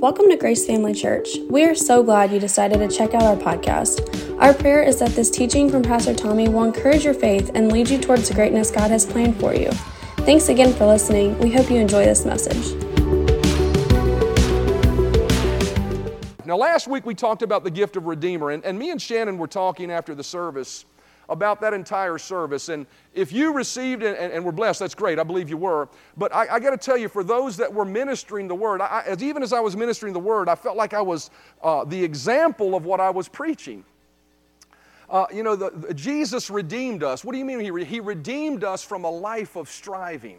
Welcome to Grace Family Church. We are so glad you decided to check out our podcast. Our prayer is that this teaching from Pastor Tommy will encourage your faith and lead you towards the greatness God has planned for you. Thanks again for listening. We hope you enjoy this message. Now, last week we talked about the gift of Redeemer, and, and me and Shannon were talking after the service about that entire service. And if you received and, and, and were blessed, that's great. I believe you were. But I, I got to tell you, for those that were ministering the word, I, as even as I was ministering the word, I felt like I was uh, the example of what I was preaching. Uh, you know, the, the, Jesus redeemed us. What do you mean he, re- he redeemed us from a life of striving?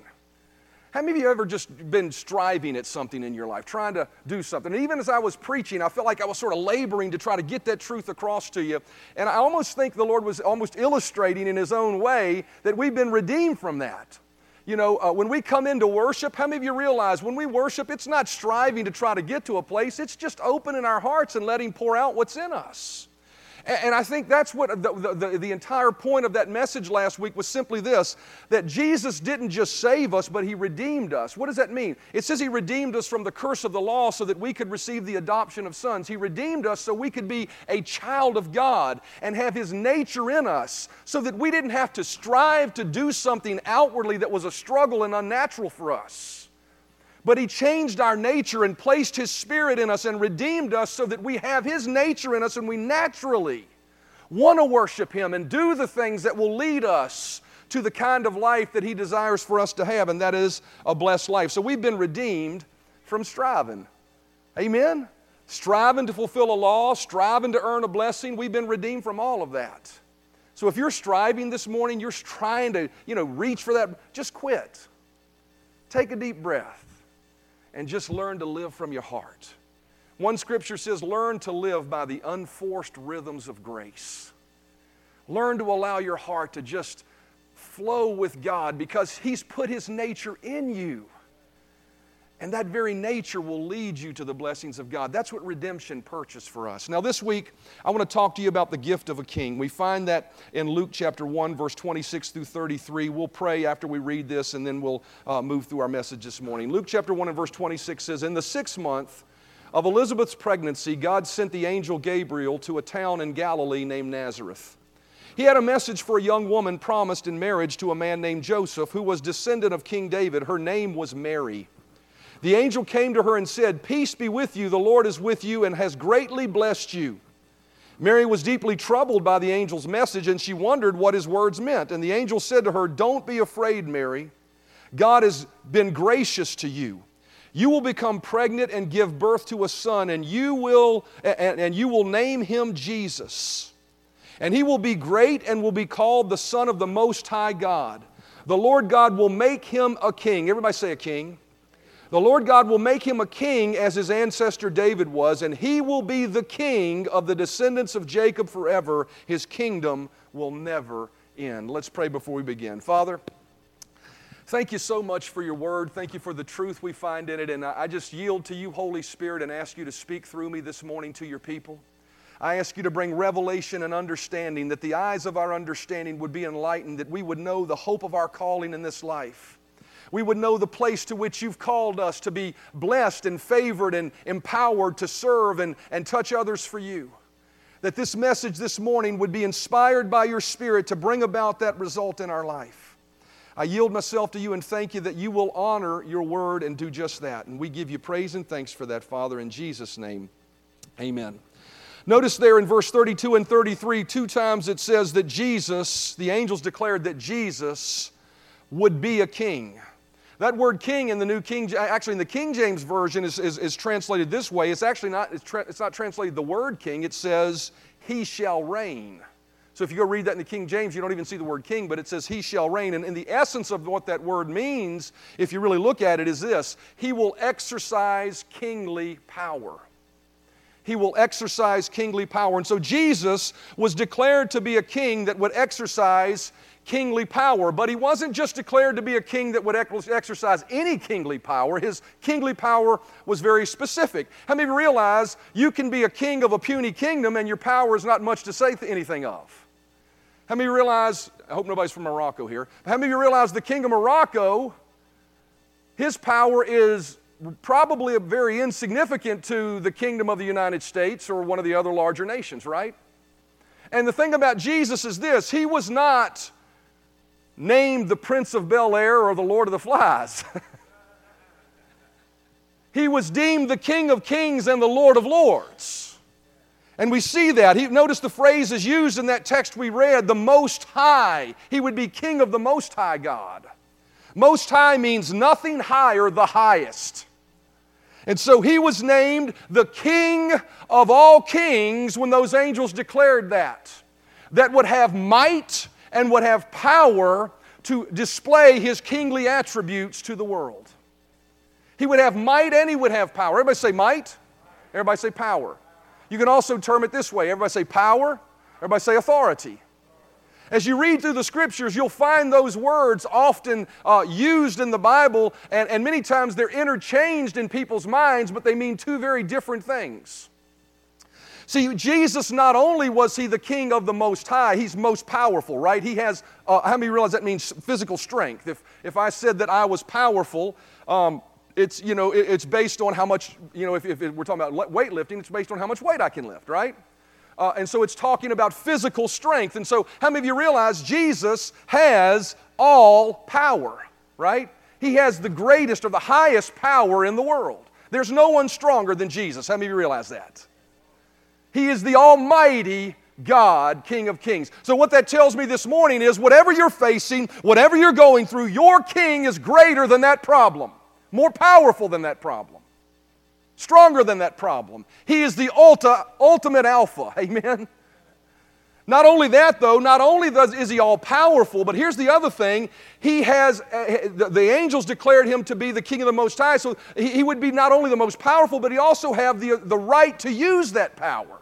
How many of you ever just been striving at something in your life, trying to do something? And even as I was preaching, I felt like I was sort of laboring to try to get that truth across to you. And I almost think the Lord was almost illustrating in His own way that we've been redeemed from that. You know, uh, when we come into worship, how many of you realize when we worship, it's not striving to try to get to a place, it's just opening our hearts and letting pour out what's in us. And I think that's what the, the, the, entire point of that message last week was simply this that Jesus didn't just save us, but He redeemed us. What does that mean? It says He redeemed us from the curse of the law so that we could receive the adoption of sons. He redeemed us so we could be a child of God and have His nature in us so that we didn't have to strive to do something outwardly that was a struggle and unnatural for us. But He changed our nature and placed His Spirit in us and redeemed us so that we have His nature in us and we naturally want to worship Him and do the things that will lead us to the kind of life that He desires for us to have, and that is a blessed life. So we've been redeemed from striving. Amen? Striving to fulfill a law, striving to earn a blessing, we've been redeemed from all of that. So if you're striving this morning, you're trying to, you know, reach for that, just quit. Take a deep breath and just learn to live from your heart. One scripture says, Learn to live by the unforced rhythms of grace. Learn to allow your heart to just flow with God because He's put His nature in you. And that very nature will lead you to the blessings of God. That's what redemption purchased for us. Now, this week, I want to talk to you about the gift of a king. We find that in Luke chapter 1, verse 26 through 33. We'll pray after we read this, and then we'll uh, move through our message this morning. Luke chapter 1 and verse 26 says, In the sixth month of Elizabeth's pregnancy, God sent the angel Gabriel to a town in Galilee named Nazareth. He had a message for a young woman promised in marriage to a man named Joseph, who was descendant of King David. Her name was Mary. The angel came to her and said, Peace be with you, the Lord is with you and has greatly blessed you. Mary was deeply troubled by the angel's message and she wondered what his words meant. And the angel said to her, Don't be afraid, Mary. God has been gracious to you. You will become pregnant and give birth to a son, and you will, and, and you will name him Jesus. And he will be great and will be called the Son of the Most High God. The Lord God will make him a king. Everybody say a king. The Lord God will make him a king as his ancestor David was, and he will be the king of the descendants of Jacob forever. His kingdom will never end. Let's pray before we begin. Father, thank you so much for your word. Thank you for the truth we find in it. And I just yield to you, Holy Spirit, and ask you to speak through me this morning to your people. I ask you to bring revelation and understanding, that the eyes of our understanding would be enlightened, that we would know the hope of our calling in this life we would know the place to which you've called us to be blessed and favored and empowered to serve and, and touch others for you. That this message this morning would be inspired by your Spirit to bring about that result in our life. I yield myself to you and thank you that you will honor your word and do just that. And we give you praise and thanks for that, Father, in Jesus' name. Amen. Notice there in verse 32 and 33, two times it says that Jesus, the angels declared that Jesus would be a king. That word king in the New King, actually in the King James Version is, is, is translated this way. It's actually not, it's, tra- it's not translated the word king, it says, he shall reign. So if you go read that in the King James, you don't even see the word king, but it says he shall reign. And in the essence of what that word means, if you really look at it, is this He will exercise kingly power. He will exercise kingly power. And so Jesus was declared to be a king that would exercise kingly power. But he wasn't just declared to be a king that would exercise any kingly power. His kingly power was very specific. How many of you realize you can be a king of a puny kingdom and your power is not much to say anything of? How many of you realize, I hope nobody's from Morocco here, how many of you realize the king of Morocco, his power is probably very insignificant to the kingdom of the United States or one of the other larger nations, right? And the thing about Jesus is this He was not named the Prince of Bel Air or the Lord of the Flies. he was deemed the King of Kings and the Lord of Lords. And we see that. He, notice the phrase is used in that text we read the Most High. He would be King of the Most High God. Most High means nothing higher, the highest. And so he was named the King of all kings when those angels declared that. That would have might and would have power to display his kingly attributes to the world. He would have might and he would have power. Everybody say might. Everybody say power. You can also term it this way. Everybody say power. Everybody say authority. As you read through the scriptures, you'll find those words often uh, used in the Bible, and, and many times they're interchanged in people's minds, but they mean two very different things. See, Jesus not only was he the king of the Most High, he's most powerful, right? He has, uh, how many realize that means physical strength? If, if I said that I was powerful, um, it's, you know, it, it's based on how much, you know, if, if we're talking about weightlifting, it's based on how much weight I can lift, right? Uh, and so it's talking about physical strength. And so, how many of you realize Jesus has all power, right? He has the greatest or the highest power in the world. There's no one stronger than Jesus. How many of you realize that? He is the Almighty God, King of Kings. So, what that tells me this morning is whatever you're facing, whatever you're going through, your King is greater than that problem, more powerful than that problem stronger than that problem. He is the ulta, ultimate alpha. Amen. Not only that, though, not only does, is he all powerful, but here's the other thing. He has, uh, the, the, angels declared him to be the king of the Most High, so he, he would be not only the most powerful, but he also have the, the right to use that power.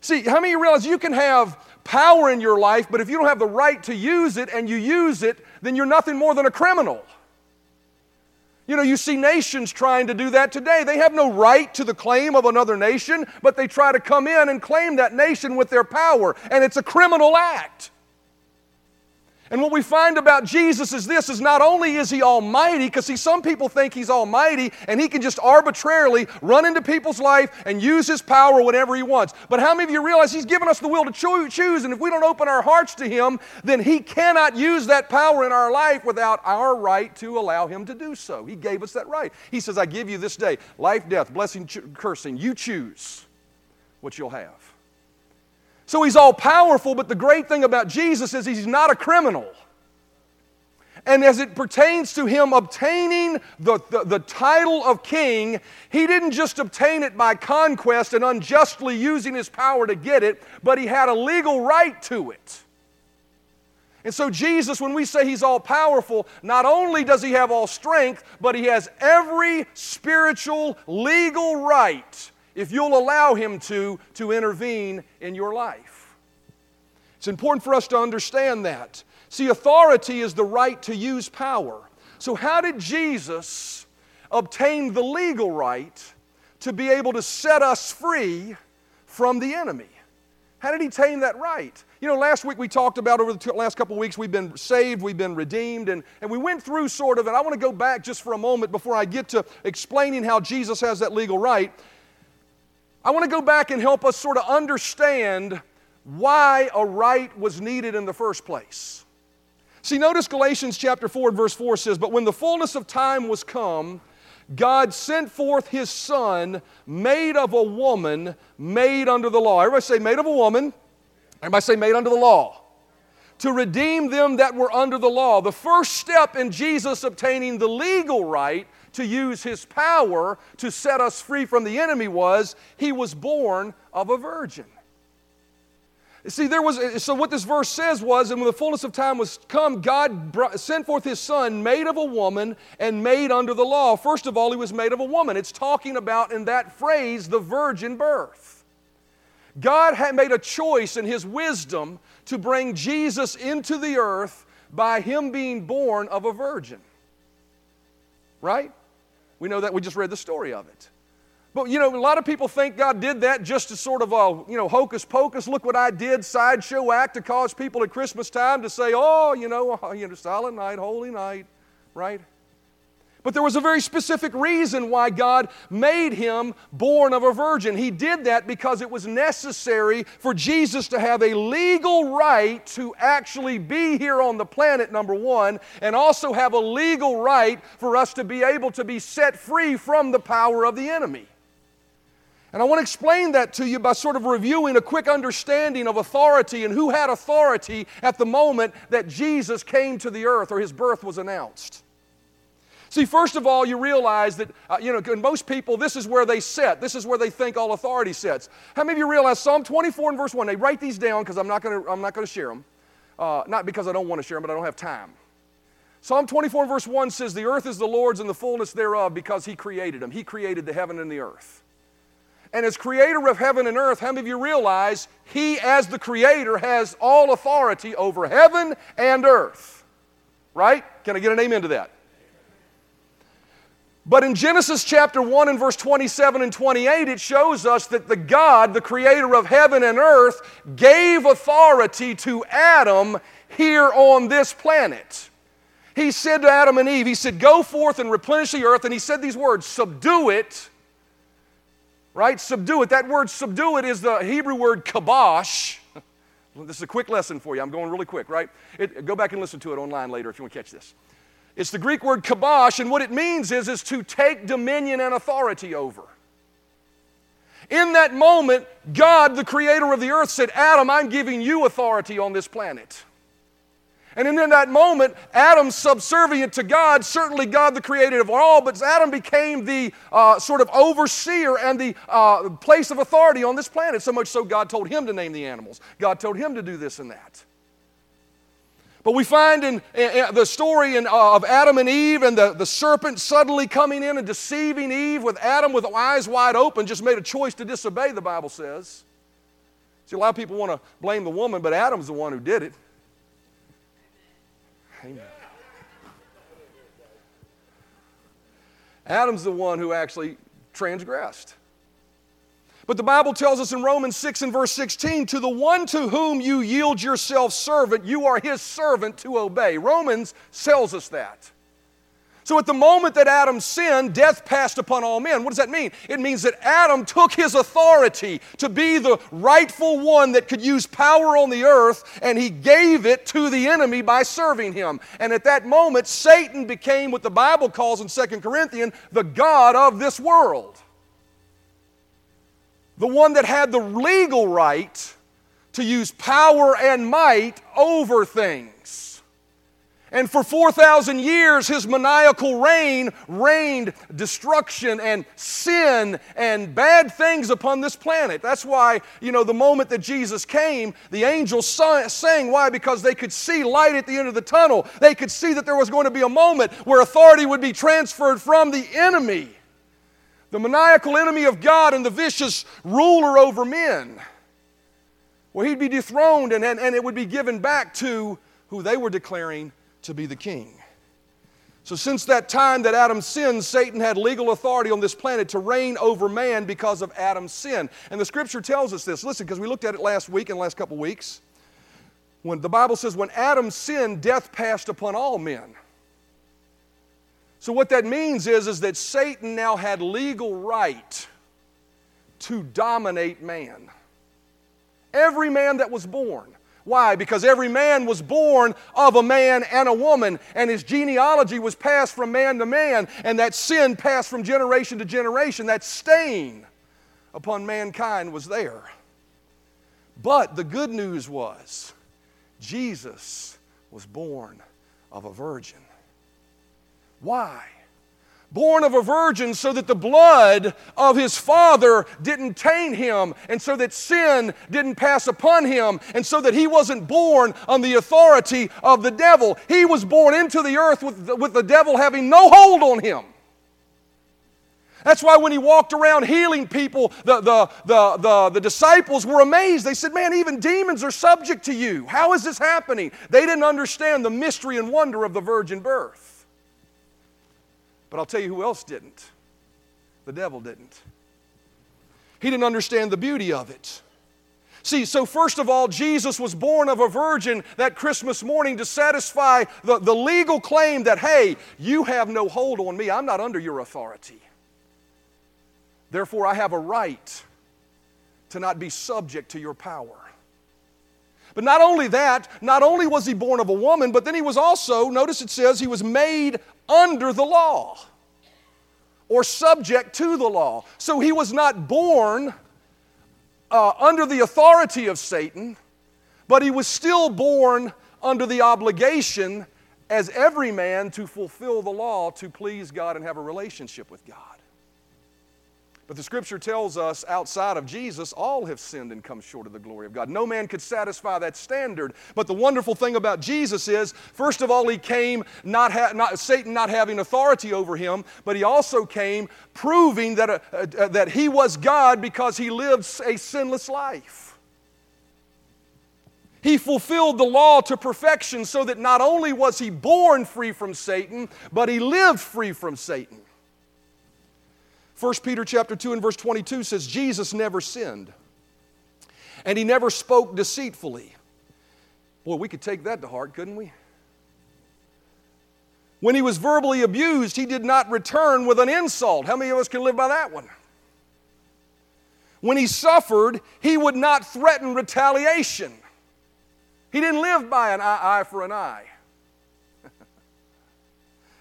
See, how many you realize you can have power in your life, but if you don't have the right to use it and you use it, then you're nothing more than a criminal? You know, you see nations trying to do that today. They have no right to the claim of another nation, but they try to come in and claim that nation with their power, and it's a criminal act. And what we find about Jesus is this is not only is he almighty, because see, some people think he's almighty and he can just arbitrarily run into people's life and use his power whenever he wants. But how many of you realize he's given us the will to cho- choose, and if we don't open our hearts to him, then he cannot use that power in our life without our right to allow him to do so. He gave us that right. He says, I give you this day life, death, blessing, ch- cursing. You choose what you'll have. So he's all powerful, but the great thing about Jesus is he's not a criminal. And as it pertains to him obtaining the, the, the, title of king, he didn't just obtain it by conquest and unjustly using his power to get it, but he had a legal right to it. And so, Jesus, when we say he's all powerful, not only does he have all strength, but he has every spiritual, legal right if you'll allow Him to, to intervene in your life. It's important for us to understand that. See, authority is the right to use power. So, how did Jesus obtain the legal right to be able to set us free from the enemy? How did he obtain that right? You know, last week we talked about over the last couple of weeks, we've been saved, we've been redeemed, and, and we went through sort of, and I want to go back just for a moment before I get to explaining how Jesus has that legal right. I want to go back and help us sort of understand why a right was needed in the first place. See, notice Galatians chapter 4 verse 4 says, But when the fullness of time was come, God sent forth his son, made of a woman, made under the law. Everybody say, made of a woman. Everybody say, made under the law. To redeem them that were under the law. The first step in Jesus obtaining the legal right to use his power to set us free from the enemy was he was born of a virgin. See, there was, so what this verse says was, and when the fullness of time was come, God brought, sent forth his son, made of a woman and made under the law. First of all, he was made of a woman. It's talking about, in that phrase, the virgin birth. God had made a choice in his wisdom to bring Jesus into the earth by him being born of a virgin. Right? We know that we just read the story of it. But you know, a lot of people think God did that just to sort of a, you know, hocus pocus, look what I did, sideshow act to cause people at Christmas time to say, oh, you know, you know, silent night, holy night, right? But there was a very specific reason why God made him born of a virgin. He did that because it was necessary for Jesus to have a legal right to actually be here on the planet, number one, and also have a legal right for us to be able to be set free from the power of the enemy. And I want to explain that to you by sort of reviewing a quick understanding of authority and who had authority at the moment that Jesus came to the earth or his birth was announced. See, first of all, you realize that, uh, you know, in most people, this is where they sit. This is where they think all authority sits. How many of you realize Psalm 24 and verse 1? They write these down because I'm not going to I'm not going to share them. Uh, not because I don't want to share them, but I don't have time. Psalm 24 and verse 1 says, The earth is the Lord's and the fullness thereof because He created them. He created the heaven and the earth. And as creator of heaven and earth, how many of you realize He, as the creator, has all authority over heaven and earth? Right? Can I get an amen to that? But in Genesis chapter 1 and verse 27 and 28, it shows us that the God, the creator of heaven and earth, gave authority to Adam here on this planet. He said to Adam and Eve, He said, Go forth and replenish the earth. And He said these words, Subdue it. Right? Subdue it. That word subdue it is the Hebrew word kabash. This is a quick lesson for you. I'm going really quick, right? It, go back and listen to it online later if you want to catch this. It's the Greek word kabash, and what it means is, is to take dominion and authority over. In that moment, God, the creator of the earth, said, Adam, I'm giving you authority on this planet. And in that moment, Adam, subservient to God, certainly God the creator of all, but Adam became the uh, sort of overseer and the uh, place of authority on this planet. So much so, God told him to name the animals. God told him to do this and that. But we find in, in the story in, uh, of Adam and Eve and the, the serpent suddenly coming in and deceiving Eve with Adam with eyes wide open, just made a choice to disobey, the Bible says. See, a lot of people want to blame the woman, but Adam's the one who did it. Amen. Adam's the one who actually transgressed. But the Bible tells us in Romans 6 and verse 16, to the one to whom you yield yourself servant, you are his servant to obey. Romans tells us that. So at the moment that Adam sinned, death passed upon all men. What does that mean? It means that Adam took his authority to be the rightful one that could use power on the earth, and he gave it to the enemy by serving him. And at that moment, Satan became what the Bible calls in 2 Corinthians the God of this world the one that had the legal right to use power and might over things. And for 4,000 years, his maniacal reign reigned destruction and sin and bad things upon this planet. That's why, you know, the moment that Jesus came, the angels sang. Why? Because they could see light at the end of the tunnel. They could see that there was going to be a moment where authority would be transferred from the enemy the maniacal enemy of God and the vicious ruler over men. Well, he'd be dethroned and, and, and it would be given back to who they were declaring to be the king. So, since that time that Adam sinned, Satan had legal authority on this planet to reign over man because of Adam's sin. And the scripture tells us this. Listen, because we looked at it last week and last couple weeks. When the Bible says, when Adam sinned, death passed upon all men. So, what that means is, is that Satan now had legal right to dominate man. Every man that was born. Why? Because every man was born of a man and a woman, and his genealogy was passed from man to man, and that sin passed from generation to generation. That stain upon mankind was there. But the good news was Jesus was born of a virgin. Why? Born of a virgin so that the blood of his father didn't taint him, and so that sin didn't pass upon him, and so that he wasn't born on the authority of the devil. He was born into the earth with the, with the devil having no hold on him. That's why when he walked around healing people, the, the, the, the, the disciples were amazed. They said, Man, even demons are subject to you. How is this happening? They didn't understand the mystery and wonder of the virgin birth. But I'll tell you who else didn't. The devil didn't. He didn't understand the beauty of it. See, so first of all, Jesus was born of a virgin that Christmas morning to satisfy the, the legal claim that, hey, you have no hold on me. I'm not under your authority. Therefore, I have a right to not be subject to your power. But not only that, not only was he born of a woman, but then he was also, notice it says, he was made under the law or subject to the law. So he was not born uh, under the authority of Satan, but he was still born under the obligation as every man to fulfill the law to please God and have a relationship with God. But the scripture tells us outside of Jesus, all have sinned and come short of the glory of God. No man could satisfy that standard. But the wonderful thing about Jesus is, first of all, he came not, ha- not Satan not having authority over him, but he also came proving that, uh, uh, that he was God because he lived a sinless life. He fulfilled the law to perfection so that not only was he born free from Satan, but he lived free from Satan. 1 Peter chapter 2 and verse 22 says Jesus never sinned. And he never spoke deceitfully. Boy, we could take that to heart, couldn't we? When he was verbally abused, he did not return with an insult. How many of us can live by that one? When he suffered, he would not threaten retaliation. He didn't live by an eye, eye for an eye.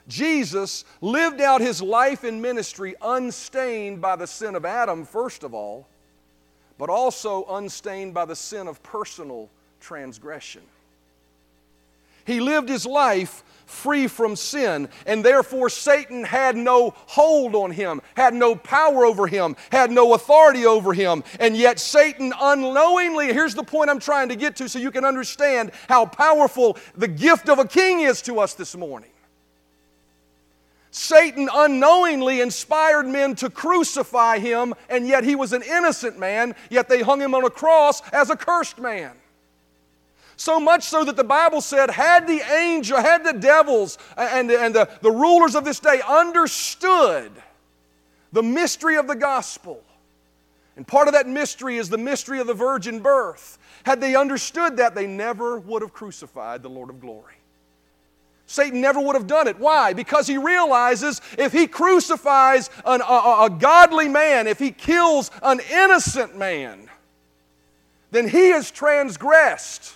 Jesus lived out his life and ministry unstained by the sin of Adam, first of all, but also unstained by the sin of personal transgression. He lived his life free from sin, and therefore Satan had no hold on him, had no power over him, had no authority over him. And yet, Satan unknowingly, here's the point I'm trying to get to so you can understand how powerful the gift of a king is to us this morning. Satan unknowingly inspired men to crucify him, and yet he was an innocent man, yet they hung him on a cross as a cursed man. So much so that the Bible said, had the angel, had the devils and, and the, the rulers of this day understood the mystery of the gospel, and part of that mystery is the mystery of the virgin birth, had they understood that, they never would have crucified the Lord of glory. Satan never would have done it. Why? Because he realizes if he crucifies an, a, a godly man, if he kills an innocent man, then he has transgressed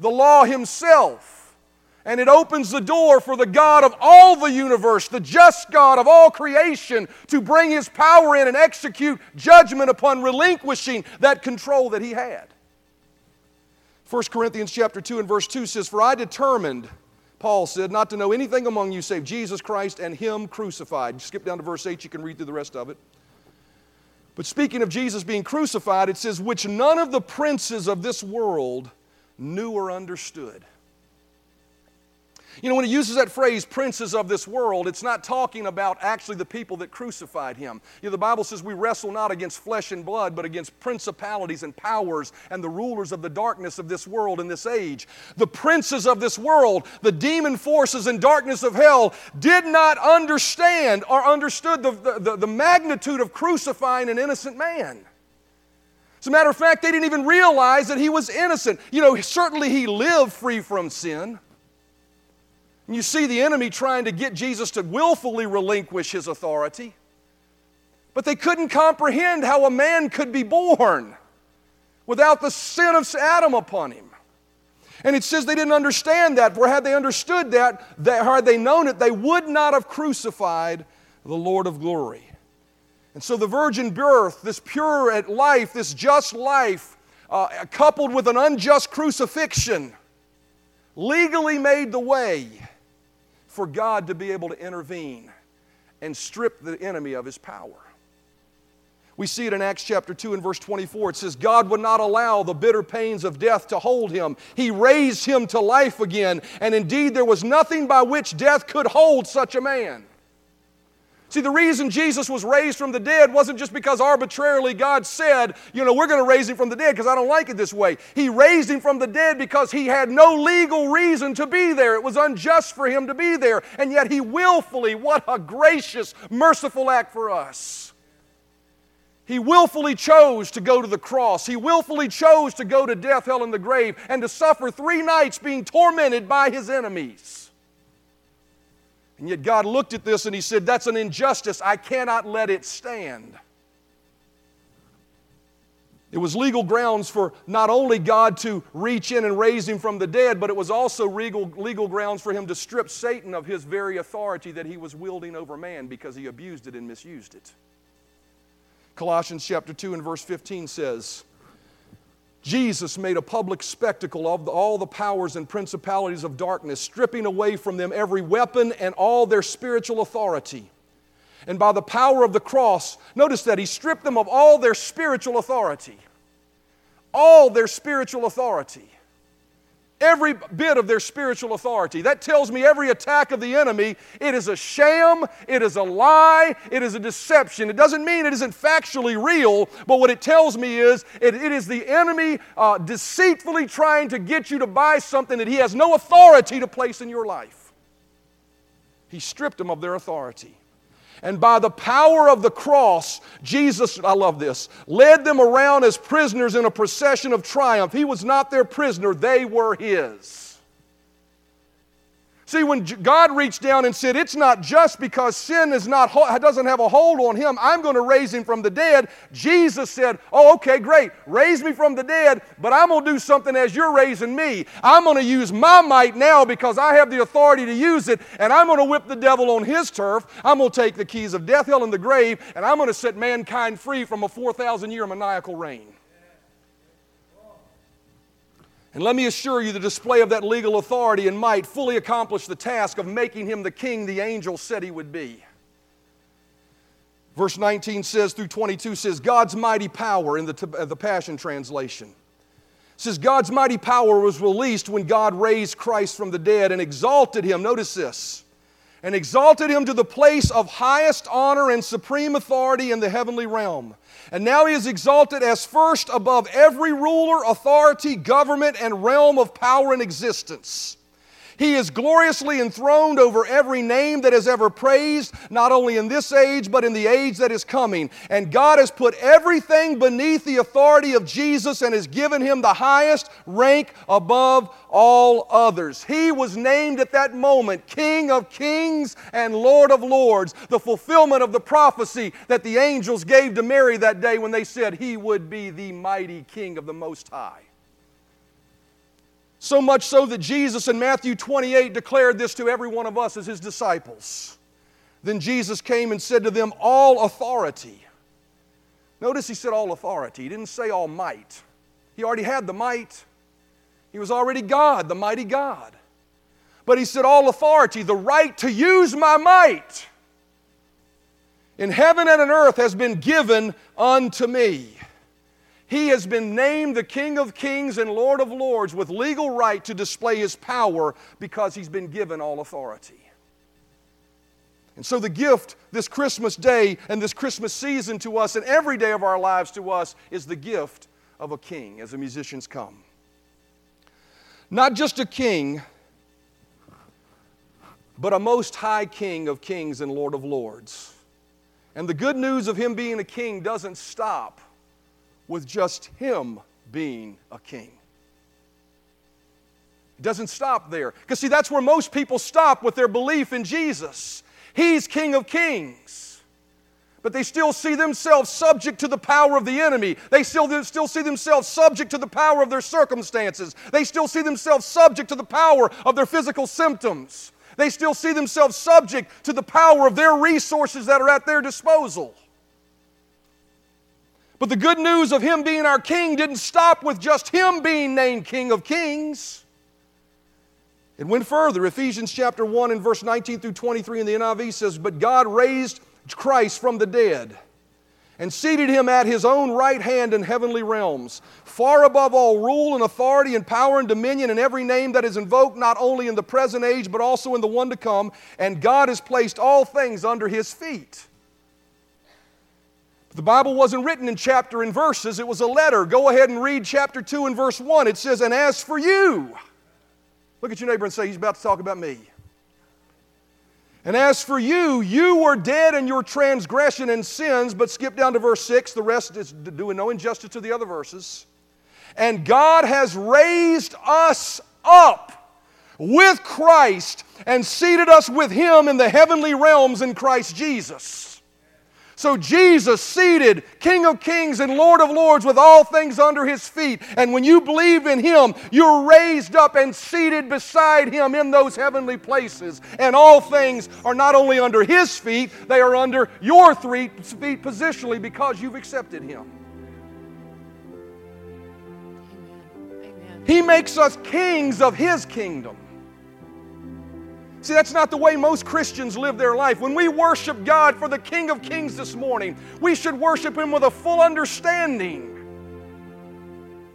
the law himself. And it opens the door for the God of all the universe, the just God of all creation, to bring his power in and execute judgment upon relinquishing that control that he had. 1 Corinthians chapter 2 and verse 2 says, For I determined Paul said, not to know anything among you save Jesus Christ and Him crucified. Skip down to verse 8, you can read through the rest of it. But speaking of Jesus being crucified, it says, which none of the princes of this world knew or understood. You know, when he uses that phrase, princes of this world, it's not talking about actually the people that crucified him. You know, the Bible says we wrestle not against flesh and blood, but against principalities and powers and the rulers of the darkness of this world in this age. The princes of this world, the demon forces and darkness of hell, did not understand or understood the, the, the magnitude of crucifying an innocent man. As a matter of fact, they didn't even realize that he was innocent. You know, certainly he lived free from sin. And you see the enemy trying to get Jesus to willfully relinquish his authority. But they couldn't comprehend how a man could be born without the sin of Adam upon him. And it says they didn't understand that, for had they understood that, that had they known it, they would not have crucified the Lord of glory. And so the virgin birth, this pure life, this just life, uh, coupled with an unjust crucifixion, legally made the way for God to be able to intervene and strip the enemy of his power. We see it in Acts chapter 2 and verse 24. It says, God would not allow the bitter pains of death to hold him. He raised him to life again, and indeed there was nothing by which death could hold such a man. See, the reason Jesus was raised from the dead wasn't just because arbitrarily God said, you know, we're going to raise him from the dead because I don't like it this way. He raised him from the dead because he had no legal reason to be there. It was unjust for him to be there. And yet he willfully, what a gracious, merciful act for us. He willfully chose to go to the cross. He willfully chose to go to death, hell, and the grave, and to suffer three nights being tormented by his enemies. And yet God looked at this and He said, That's an injustice. I cannot let it stand. It was legal grounds for not only God to reach in and raise him from the dead, but it was also legal, legal grounds for him to strip Satan of his very authority that he was wielding over man because he abused it and misused it. Colossians chapter 2 and verse 15 says, Jesus made a public spectacle of all the powers and principalities of darkness, stripping away from them every weapon and all their spiritual authority. And by the power of the cross, notice that he stripped them of all their spiritual authority. All their spiritual authority every bit of their spiritual authority. That tells me every attack of the enemy, it is a sham, it is a lie, it is a deception. It doesn't mean it isn't factually real, but what it tells me is it, it is the enemy uh, deceitfully trying to get you to buy something that he has no authority to place in your life. He stripped them of their authority. And by the power of the cross, Jesus, I love this, led them around as prisoners in a procession of triumph. He was not their prisoner, they were his. See, when God reached down and said, It's not just because sin is not, doesn't have a hold on him, I'm going to raise him from the dead, Jesus said, Oh, okay, great. Raise me from the dead, but I'm going to do something as you're raising me. I'm going to use my might now because I have the authority to use it, and I'm going to whip the devil on his turf. I'm going to take the keys of death, hell, and the grave, and I'm going to set mankind free from a 4,000 year maniacal reign. And let me assure you, the display of that legal authority and might fully accomplished the task of making him the king the angel said he would be. Verse 19 says through 22 says, God's mighty power in the, uh, the Passion Translation. Says, God's mighty power was released when God raised Christ from the dead and exalted him. Notice this and exalted him to the place of highest honor and supreme authority in the heavenly realm. And now he is exalted as first above every ruler, authority, government, and realm of power and existence. He is gloriously enthroned over every name that has ever praised, not only in this age, but in the age that is coming. And God has put everything beneath the authority of Jesus and has given him the highest rank above all others. He was named at that moment King of Kings and Lord of Lords, the fulfillment of the prophecy that the angels gave to Mary that day when they said he would be the mighty King of the Most High. So much so that Jesus in Matthew 28 declared this to every one of us as his disciples. Then Jesus came and said to them, All authority. Notice he said all authority. He didn't say all might. He already had the might. He was already God, the mighty God. But he said, All authority, the right to use my might in heaven and in earth has been given unto me. He has been named the King of Kings and Lord of Lords with legal right to display his power because he's been given all authority. And so, the gift this Christmas day and this Christmas season to us and every day of our lives to us is the gift of a king as the musicians come. Not just a king, but a most high king of kings and Lord of lords. And the good news of him being a king doesn't stop with just him being a king. It doesn't stop there. Because, see, that's where most people stop with their belief in Jesus. He's King of Kings. But they still see themselves subject to the power of the enemy. They still, still see themselves subject to the power of their circumstances. They still see themselves subject to the power of their physical symptoms. They still see themselves subject to the power of their resources that are at their disposal. But the good news of him being our king didn't stop with just him being named King of Kings. It went further. Ephesians chapter 1 and verse 19 through 23 in the NIV says, But God raised Christ from the dead and seated him at his own right hand in heavenly realms, far above all rule and authority and power and dominion and every name that is invoked, not only in the present age, but also in the one to come. And God has placed all things under his feet. The Bible wasn't written in chapter and verses, it was a letter. Go ahead and read chapter 2 and verse 1. It says, And as for you, look at your neighbor and say, He's about to talk about me. And as for you, you were dead in your transgression and sins, but skip down to verse 6. The rest is doing no injustice to the other verses. And God has raised us up with Christ and seated us with Him in the heavenly realms in Christ Jesus. So Jesus seated King of Kings and Lord of Lords with all things under his feet. And when you believe in him, you're raised up and seated beside him in those heavenly places. And all things are not only under his feet, they are under your feet positionally because you've accepted him. Amen. He makes us kings of his kingdom. See, that's not the way most Christians live their life. When we worship God for the King of Kings this morning, we should worship Him with a full understanding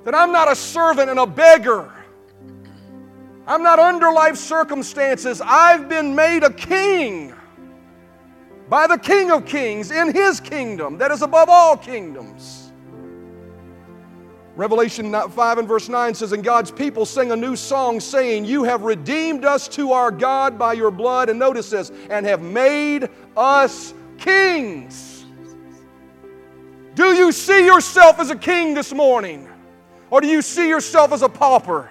that I'm not a servant and a beggar. I'm not under life circumstances. I've been made a king by the King of Kings in His kingdom that is above all kingdoms. Revelation 5 and verse 9 says, And God's people sing a new song, saying, You have redeemed us to our God by your blood. And notice this, and have made us kings. Do you see yourself as a king this morning? Or do you see yourself as a pauper?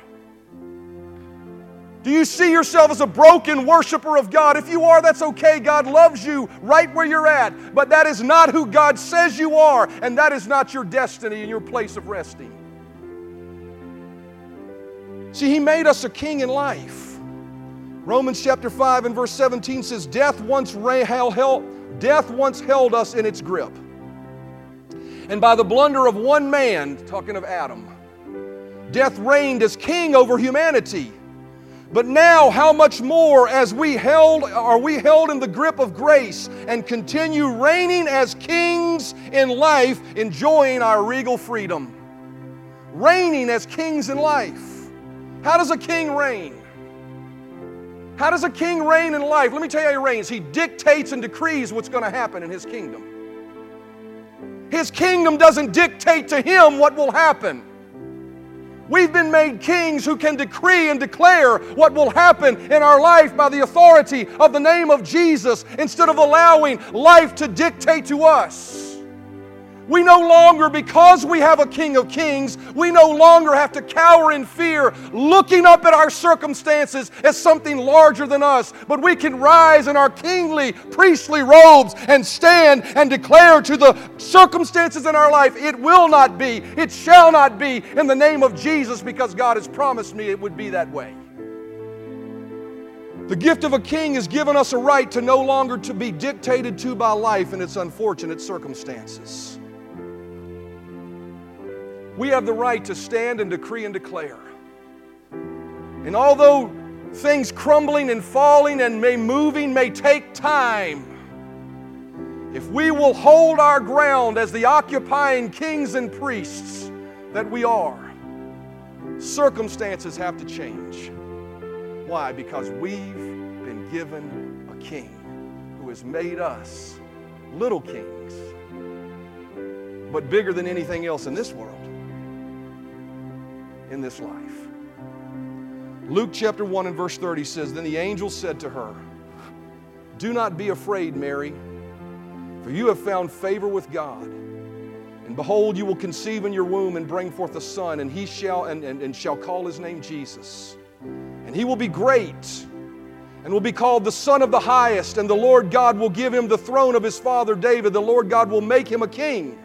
Do you see yourself as a broken worshiper of God? If you are, that's okay. God loves you right where you're at. But that is not who God says you are, and that is not your destiny and your place of resting. See, He made us a king in life. Romans chapter 5 and verse 17 says, Death once, held, death once held us in its grip. And by the blunder of one man, talking of Adam, death reigned as king over humanity. But now, how much more as we held are we held in the grip of grace and continue reigning as kings in life, enjoying our regal freedom. Reigning as kings in life. How does a king reign? How does a king reign in life? Let me tell you how he reigns. He dictates and decrees what's going to happen in his kingdom. His kingdom doesn't dictate to him what will happen. We've been made kings who can decree and declare what will happen in our life by the authority of the name of Jesus instead of allowing life to dictate to us. We no longer, because we have a King of Kings, we no longer have to cower in fear, looking up at our circumstances as something larger than us, but we can rise in our kingly, priestly robes and stand and declare to the circumstances in our life, it will not be, it shall not be, in the name of Jesus, because God has promised me it would be that way. The gift of a king has given us a right to no longer to be dictated to by life and its unfortunate circumstances. We have the right to stand and decree and declare. And although things crumbling and falling and may moving may take time, if we will hold our ground as the occupying kings and priests that we are, circumstances have to change. Why? Because we've been given a king who has made us little kings, but bigger than anything else in this world in this life. Luke chapter 1 and verse 30 says Then the angel said to her, Do not be afraid, Mary, for you have found favor with God. And behold, you will conceive in your womb and bring forth a son, and he shall and, and, and shall call his name Jesus. And he will be great and will be called the Son of the Highest, and the Lord God will give him the throne of his father David. The Lord God will make him a king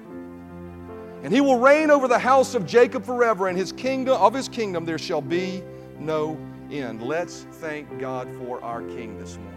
and he will reign over the house of Jacob forever, and his kingdom of his kingdom there shall be no end. Let's thank God for our King this morning.